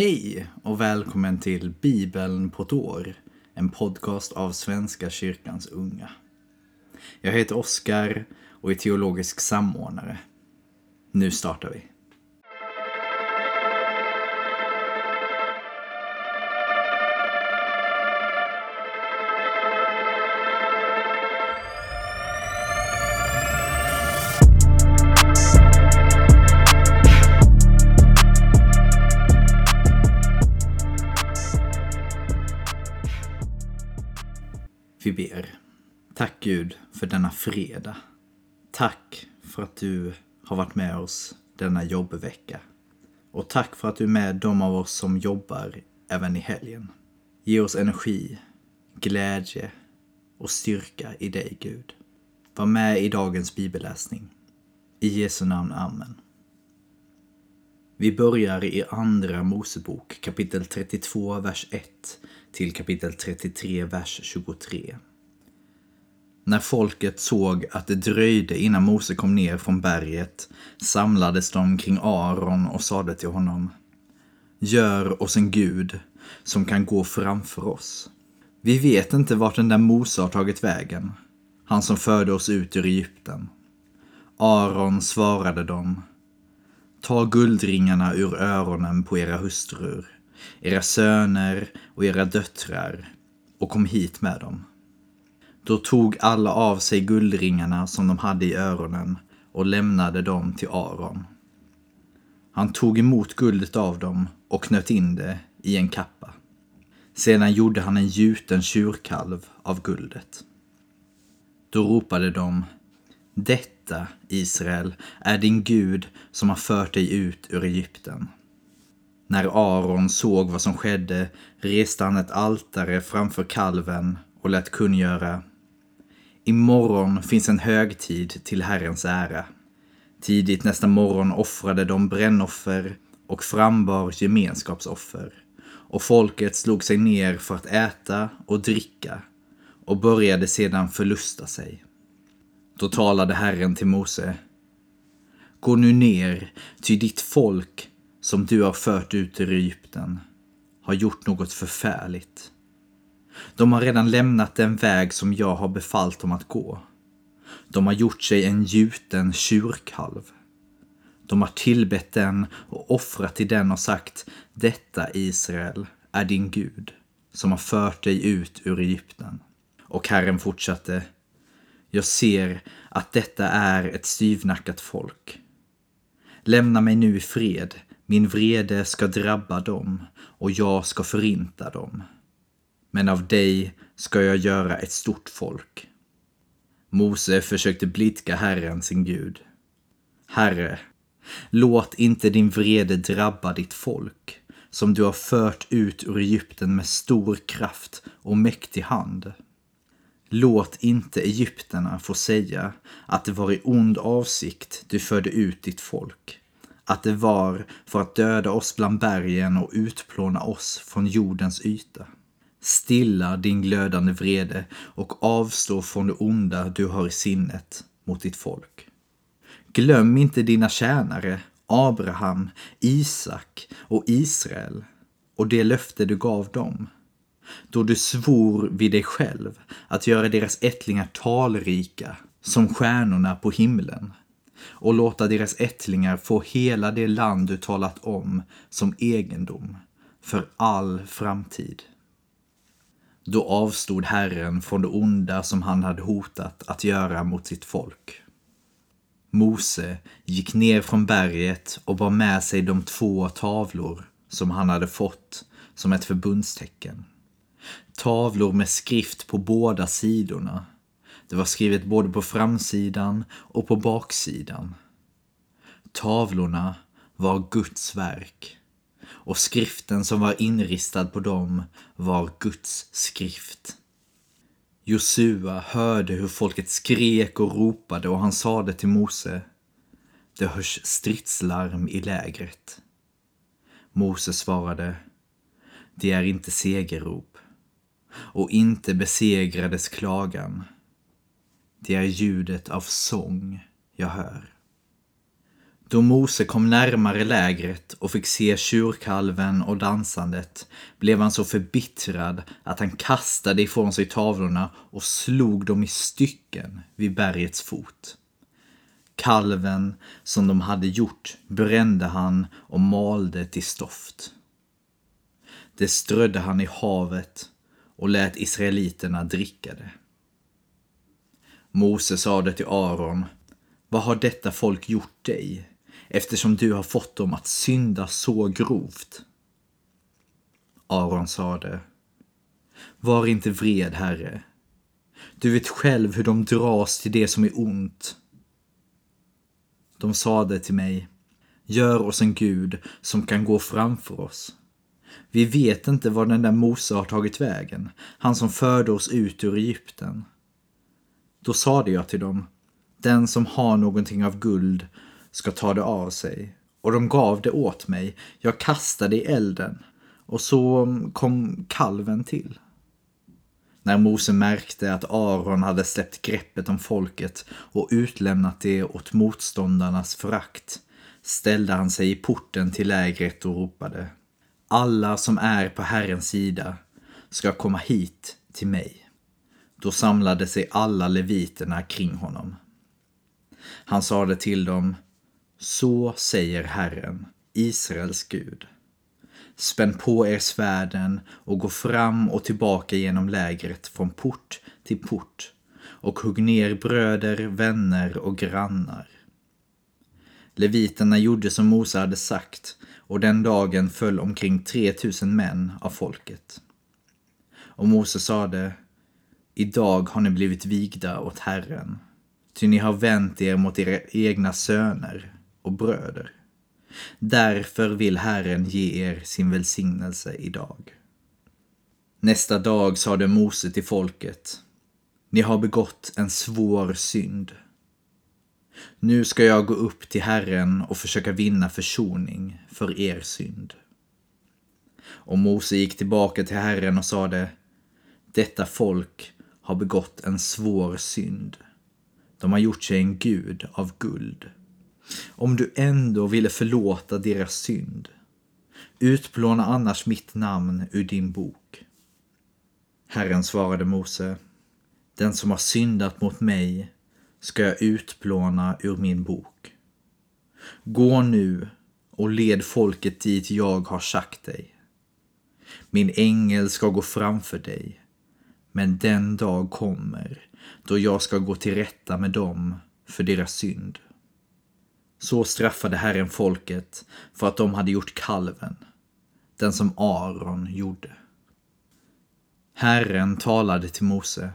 Hej och välkommen till Bibeln på ett år. En podcast av Svenska kyrkans unga. Jag heter Oskar och är teologisk samordnare. Nu startar vi. Fredag. Tack för att du har varit med oss denna jobbvecka. Och tack för att du är med de av oss som jobbar även i helgen. Ge oss energi, glädje och styrka i dig Gud. Var med i dagens bibelläsning. I Jesu namn, Amen. Vi börjar i Andra Mosebok kapitel 32, vers 1 till kapitel 33, vers 23. När folket såg att det dröjde innan Mose kom ner från berget samlades de kring Aron och sade till honom Gör oss en gud som kan gå framför oss. Vi vet inte vart den där Mose har tagit vägen, han som förde oss ut ur Egypten. Aron svarade dem Ta guldringarna ur öronen på era hustrur, era söner och era döttrar och kom hit med dem. Då tog alla av sig guldringarna som de hade i öronen och lämnade dem till Aron. Han tog emot guldet av dem och knöt in det i en kappa. Sedan gjorde han en gjuten tjurkalv av guldet. Då ropade de Detta, Israel, är din Gud som har fört dig ut ur Egypten. När Aron såg vad som skedde reste han ett altare framför kalven och lät kungöra Imorgon finns en högtid till Herrens ära. Tidigt nästa morgon offrade de brännoffer och frambar gemenskapsoffer. Och folket slog sig ner för att äta och dricka och började sedan förlusta sig. Då talade Herren till Mose. Gå nu ner, ty ditt folk som du har fört ut ur Egypten har gjort något förfärligt. De har redan lämnat den väg som jag har befallt dem att gå. De har gjort sig en gjuten tjurkalv. De har tillbett den och offrat till den och sagt Detta Israel är din Gud som har fört dig ut ur Egypten. Och Herren fortsatte Jag ser att detta är ett styvnackat folk. Lämna mig nu i fred, min vrede ska drabba dem och jag ska förinta dem men av dig ska jag göra ett stort folk. Mose försökte blidka Herren, sin Gud. Herre, låt inte din vrede drabba ditt folk, som du har fört ut ur Egypten med stor kraft och mäktig hand. Låt inte egyptierna få säga att det var i ond avsikt du förde ut ditt folk, att det var för att döda oss bland bergen och utplåna oss från jordens yta. Stilla din glödande vrede och avstå från det onda du har i sinnet mot ditt folk. Glöm inte dina tjänare, Abraham, Isak och Israel och det löfte du gav dem. Då du svor vid dig själv att göra deras ättlingar talrika som stjärnorna på himlen och låta deras ättlingar få hela det land du talat om som egendom för all framtid. Då avstod Herren från det onda som han hade hotat att göra mot sitt folk. Mose gick ner från berget och bar med sig de två tavlor som han hade fått som ett förbundstecken. Tavlor med skrift på båda sidorna. Det var skrivet både på framsidan och på baksidan. Tavlorna var Guds verk och skriften som var inristad på dem var Guds skrift. Josua hörde hur folket skrek och ropade och han sade till Mose Det hörs stridslarm i lägret. Mose svarade Det är inte segerrop och inte besegrades klagan. Det är ljudet av sång jag hör. Då Mose kom närmare lägret och fick se tjurkalven och dansandet blev han så förbittrad att han kastade ifrån sig tavlorna och slog dem i stycken vid bergets fot. Kalven som de hade gjort brände han och malde till stoft. Det strödde han i havet och lät israeliterna dricka det. Mose sade till Aron, vad har detta folk gjort dig? Eftersom du har fått dem att synda så grovt. Aron sade, var inte vred, Herre. Du vet själv hur de dras till det som är ont. De sade till mig, gör oss en Gud som kan gå framför oss. Vi vet inte var den där Mose har tagit vägen, han som förde oss ut ur Egypten. Då sade jag till dem, den som har någonting av guld ska ta det av sig. Och de gav det åt mig. Jag kastade i elden. Och så kom kalven till. När Mose märkte att Aron hade släppt greppet om folket och utlämnat det åt motståndarnas förakt ställde han sig i porten till lägret och ropade Alla som är på Herrens sida ska komma hit till mig. Då samlade sig alla leviterna kring honom. Han sade till dem så säger Herren, Israels Gud. Spänn på er svärden och gå fram och tillbaka genom lägret från port till port och hugg ner bröder, vänner och grannar. Leviterna gjorde som Mose hade sagt och den dagen föll omkring 3000 män av folket. Och Mose sade, idag har ni blivit vigda åt Herren, ty ni har vänt er mot era egna söner och bröder. Därför vill Herren ge er sin välsignelse idag. Nästa dag sade Mose till folket, ni har begått en svår synd. Nu ska jag gå upp till Herren och försöka vinna försoning för er synd. Och Mose gick tillbaka till Herren och sade, detta folk har begått en svår synd. De har gjort sig en gud av guld. Om du ändå ville förlåta deras synd, utplåna annars mitt namn ur din bok. Herren svarade Mose, den som har syndat mot mig ska jag utplåna ur min bok. Gå nu och led folket dit jag har sagt dig. Min ängel ska gå framför dig, men den dag kommer då jag ska gå till rätta med dem för deras synd. Så straffade Herren folket för att de hade gjort kalven, den som Aron gjorde. Herren talade till Mose.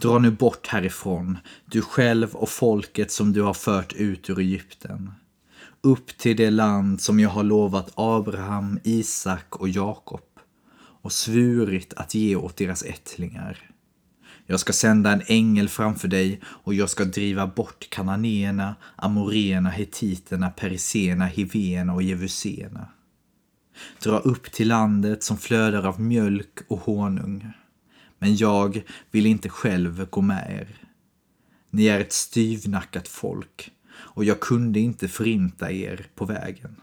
Dra nu bort härifrån, du själv och folket som du har fört ut ur Egypten. Upp till det land som jag har lovat Abraham, Isak och Jakob och svurit att ge åt deras ättlingar. Jag ska sända en ängel framför dig och jag ska driva bort kananéerna, amoréerna, hetiterna, periséerna, hivéerna och jevuséerna. Dra upp till landet som flödar av mjölk och honung. Men jag vill inte själv gå med er. Ni är ett styvnackat folk och jag kunde inte förinta er på vägen.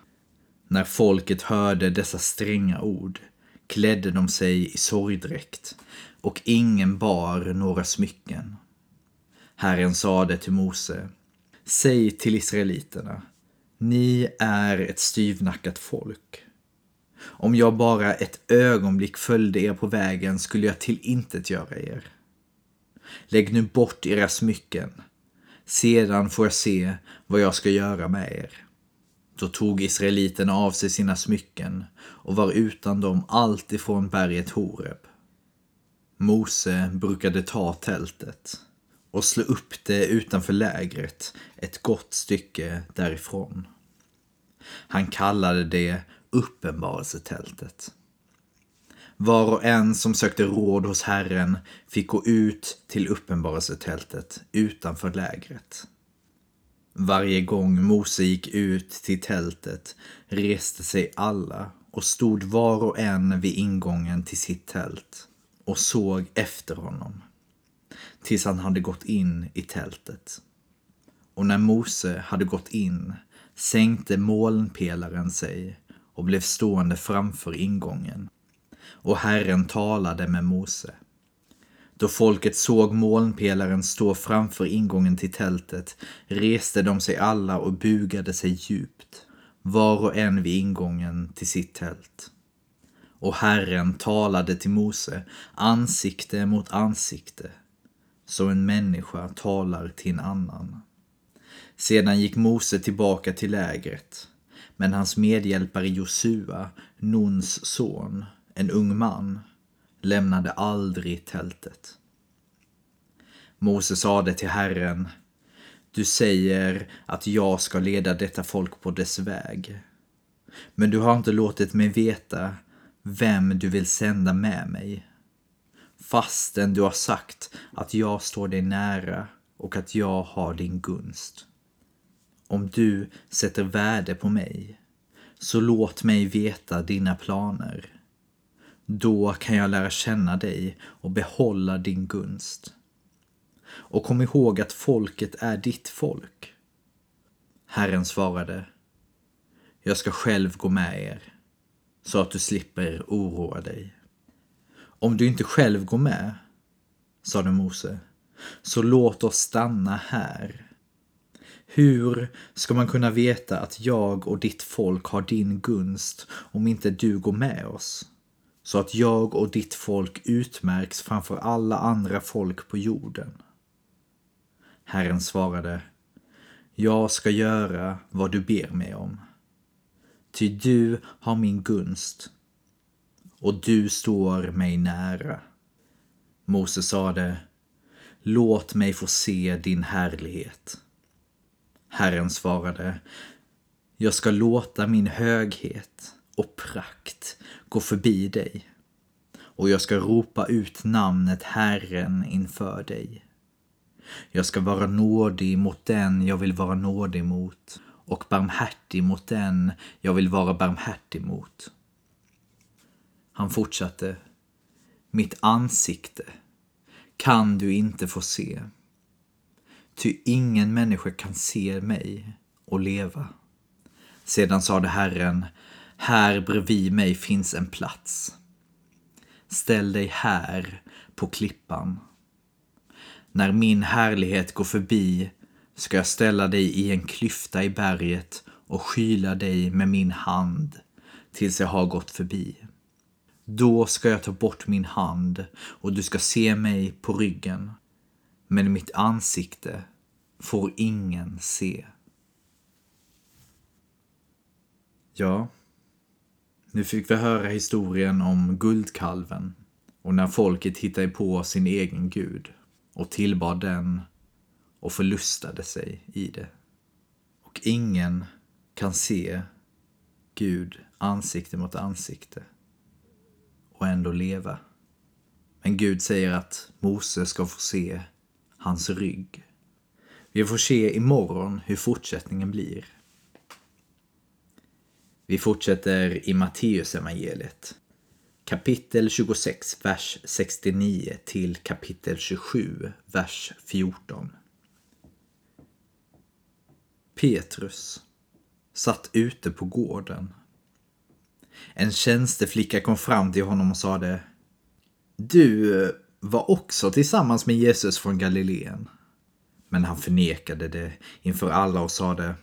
När folket hörde dessa stränga ord klädde de sig i sorgdräkt och ingen bar några smycken. Herren sade till Mose, säg till israeliterna, ni är ett styvnackat folk. Om jag bara ett ögonblick följde er på vägen skulle jag till intet göra er. Lägg nu bort era smycken. Sedan får jag se vad jag ska göra med er. Då tog israeliterna av sig sina smycken och var utan dem allt ifrån berget Horeb. Mose brukade ta tältet och slå upp det utanför lägret ett gott stycke därifrån. Han kallade det uppenbarelsetältet. Var och en som sökte råd hos Herren fick gå ut till uppenbarelsetältet utanför lägret. Varje gång Mose gick ut till tältet reste sig alla och stod var och en vid ingången till sitt tält och såg efter honom tills han hade gått in i tältet. Och när Mose hade gått in sänkte molnpelaren sig och blev stående framför ingången. Och Herren talade med Mose. Då folket såg molnpelaren stå framför ingången till tältet reste de sig alla och bugade sig djupt, var och en vid ingången till sitt tält. Och Herren talade till Mose ansikte mot ansikte, så en människa talar till en annan. Sedan gick Mose tillbaka till lägret, men hans medhjälpare Josua, Nuns son, en ung man, lämnade aldrig tältet. Mose sade till Herren, du säger att jag ska leda detta folk på dess väg. Men du har inte låtit mig veta vem du vill sända med mig. Fastän du har sagt att jag står dig nära och att jag har din gunst. Om du sätter värde på mig, så låt mig veta dina planer. Då kan jag lära känna dig och behålla din gunst. Och kom ihåg att folket är ditt folk. Herren svarade, jag ska själv gå med er, så att du slipper oroa dig. Om du inte själv går med, sade Mose, så låt oss stanna här. Hur ska man kunna veta att jag och ditt folk har din gunst om inte du går med oss? Så att jag och ditt folk utmärks framför alla andra folk på jorden. Herren svarade, jag ska göra vad du ber mig om. Ty du har min gunst och du står mig nära. Mose sade, låt mig få se din härlighet. Herren svarade, jag ska låta min höghet och prakt gå förbi dig och jag ska ropa ut namnet Herren inför dig. Jag ska vara nådig mot den jag vill vara nådig mot och barmhärtig mot den jag vill vara barmhärtig mot. Han fortsatte. Mitt ansikte kan du inte få se. Ty ingen människa kan se mig och leva. Sedan sade Herren, här bredvid mig finns en plats. Ställ dig här på klippan. När min härlighet går förbi ska jag ställa dig i en klyfta i berget och skyla dig med min hand tills jag har gått förbi. Då ska jag ta bort min hand och du ska se mig på ryggen. Men mitt ansikte får ingen se. Ja, nu fick vi höra historien om guldkalven och när folket hittade på sin egen gud och tillbad den och förlustade sig i det. Och ingen kan se Gud ansikte mot ansikte och ändå leva. Men Gud säger att Mose ska få se hans rygg. Vi får se imorgon hur fortsättningen blir. Vi fortsätter i Matteusevangeliet. Kapitel 26, vers 69 till kapitel 27, vers 14. Petrus satt ute på gården. En tjänsteflicka kom fram till honom och sade Du var också tillsammans med Jesus från Galileen. Men han förnekade det inför alla och sade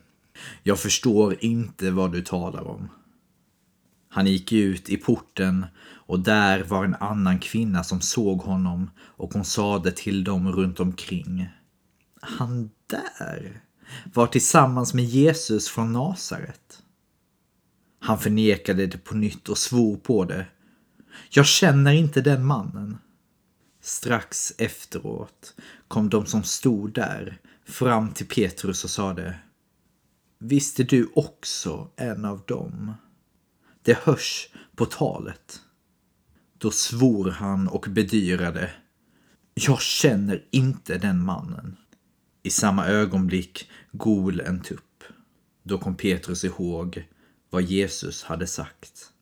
Jag förstår inte vad du talar om. Han gick ut i porten och där var en annan kvinna som såg honom och hon sade till dem runt omkring. Han där var tillsammans med Jesus från Nasaret. Han förnekade det på nytt och svor på det. Jag känner inte den mannen. Strax efteråt kom de som stod där fram till Petrus och sade Visst är du också en av dem? Det hörs på talet. Då svor han och bedyrade Jag känner inte den mannen. I samma ögonblick gol en tupp. Då kom Petrus ihåg vad Jesus hade sagt.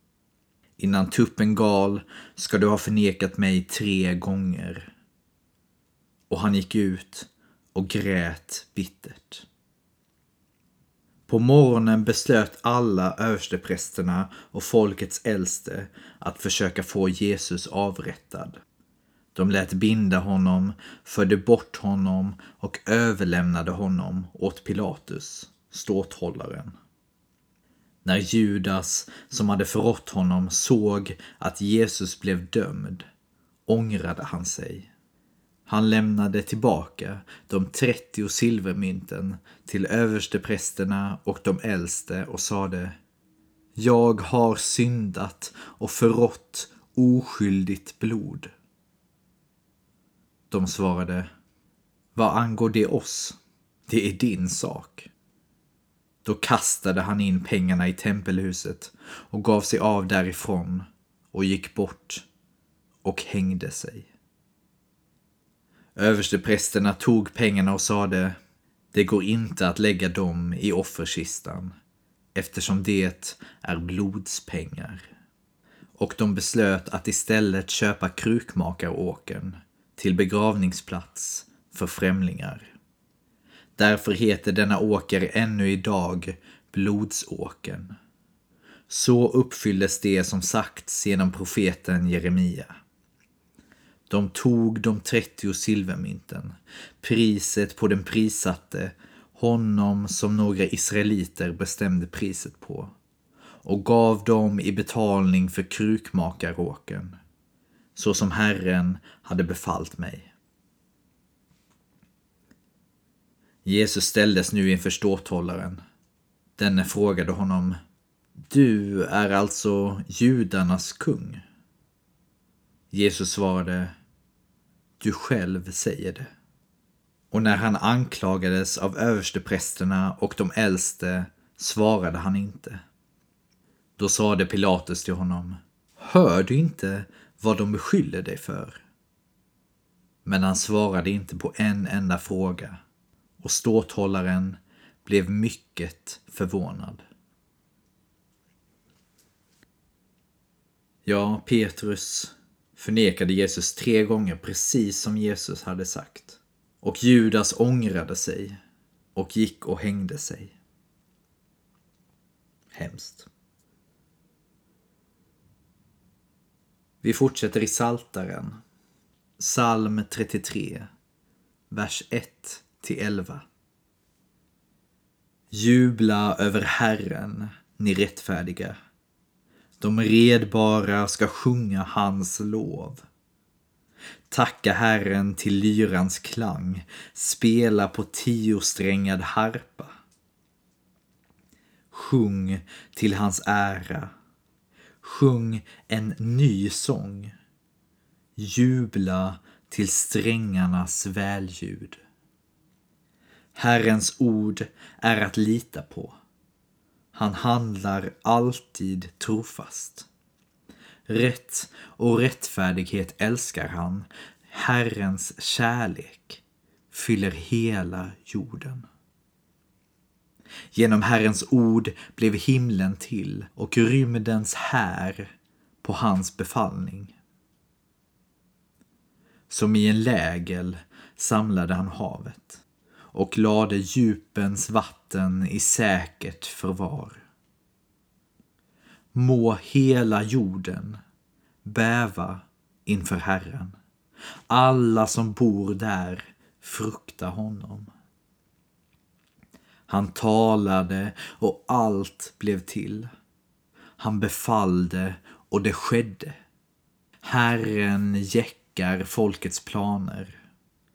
Innan tuppen gal ska du ha förnekat mig tre gånger. Och han gick ut och grät bittert. På morgonen beslöt alla översteprästerna och folkets äldste att försöka få Jesus avrättad. De lät binda honom, förde bort honom och överlämnade honom åt Pilatus, ståthållaren. När Judas, som hade förrått honom, såg att Jesus blev dömd ångrade han sig. Han lämnade tillbaka de 30 silvermynten till översteprästerna och de äldste och sade Jag har syndat och förrått oskyldigt blod. De svarade Vad angår det oss? Det är din sak. Då kastade han in pengarna i tempelhuset och gav sig av därifrån och gick bort och hängde sig. Översteprästerna tog pengarna och sade Det går inte att lägga dem i offerkistan eftersom det är blodspengar. Och de beslöt att istället köpa krukmakaråkern till begravningsplats för främlingar. Därför heter denna åker ännu idag Blodsåkern. Så uppfylldes det som sagts genom profeten Jeremia. De tog de 30 silvermynten, priset på den prissatte, honom som några israeliter bestämde priset på, och gav dem i betalning för krukmakaråken, så som Herren hade befallt mig. Jesus ställdes nu inför ståthållaren. Denne frågade honom Du är alltså judarnas kung? Jesus svarade du själv säger det. Och när han anklagades av översteprästerna och de äldste svarade han inte. Då sade Pilatus till honom, hör du inte vad de beskyller dig för? Men han svarade inte på en enda fråga och ståthållaren blev mycket förvånad. Ja, Petrus förnekade Jesus tre gånger precis som Jesus hade sagt. Och Judas ångrade sig och gick och hängde sig. Hemskt. Vi fortsätter i Saltaren. Psalm 33, vers 1 till 11. Jubla över Herren, ni rättfärdiga de redbara ska sjunga hans lov. Tacka Herren till lyrans klang, spela på tiosträngad harpa. Sjung till hans ära. Sjung en ny sång. Jubla till strängarnas välljud. Herrens ord är att lita på. Han handlar alltid trofast. Rätt och rättfärdighet älskar han. Herrens kärlek fyller hela jorden. Genom Herrens ord blev himlen till och rymdens här på hans befallning. Som i en lägel samlade han havet och lade djupens vatten i säkert förvar. Må hela jorden bäva inför Herren. Alla som bor där frukta honom. Han talade och allt blev till. Han befallde och det skedde. Herren jäckar folkets planer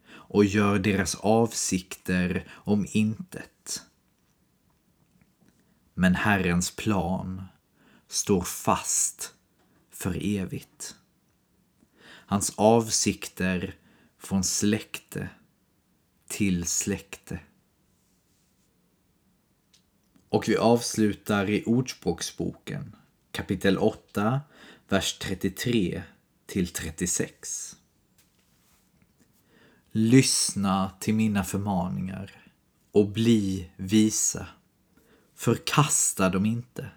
och gör deras avsikter om intet. Men Herrens plan står fast för evigt. Hans avsikter från släkte till släkte. Och vi avslutar i Ordspråksboken kapitel 8, vers 33 till 36. Lyssna till mina förmaningar och bli visa. Förkasta dem inte.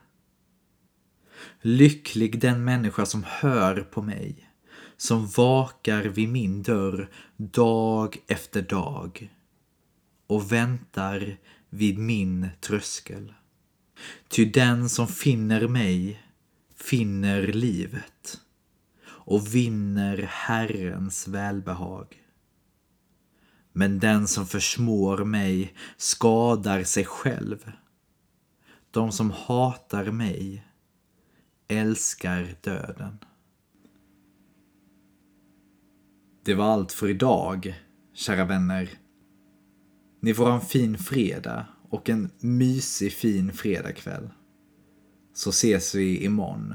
Lycklig den människa som hör på mig, som vakar vid min dörr dag efter dag och väntar vid min tröskel. Ty den som finner mig finner livet och vinner Herrens välbehag. Men den som försmår mig skadar sig själv. De som hatar mig älskar döden. Det var allt för idag, kära vänner. Ni får ha en fin fredag och en mysig fin fredagkväll. Så ses vi imorgon.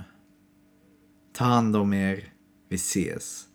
Ta hand om er. Vi ses.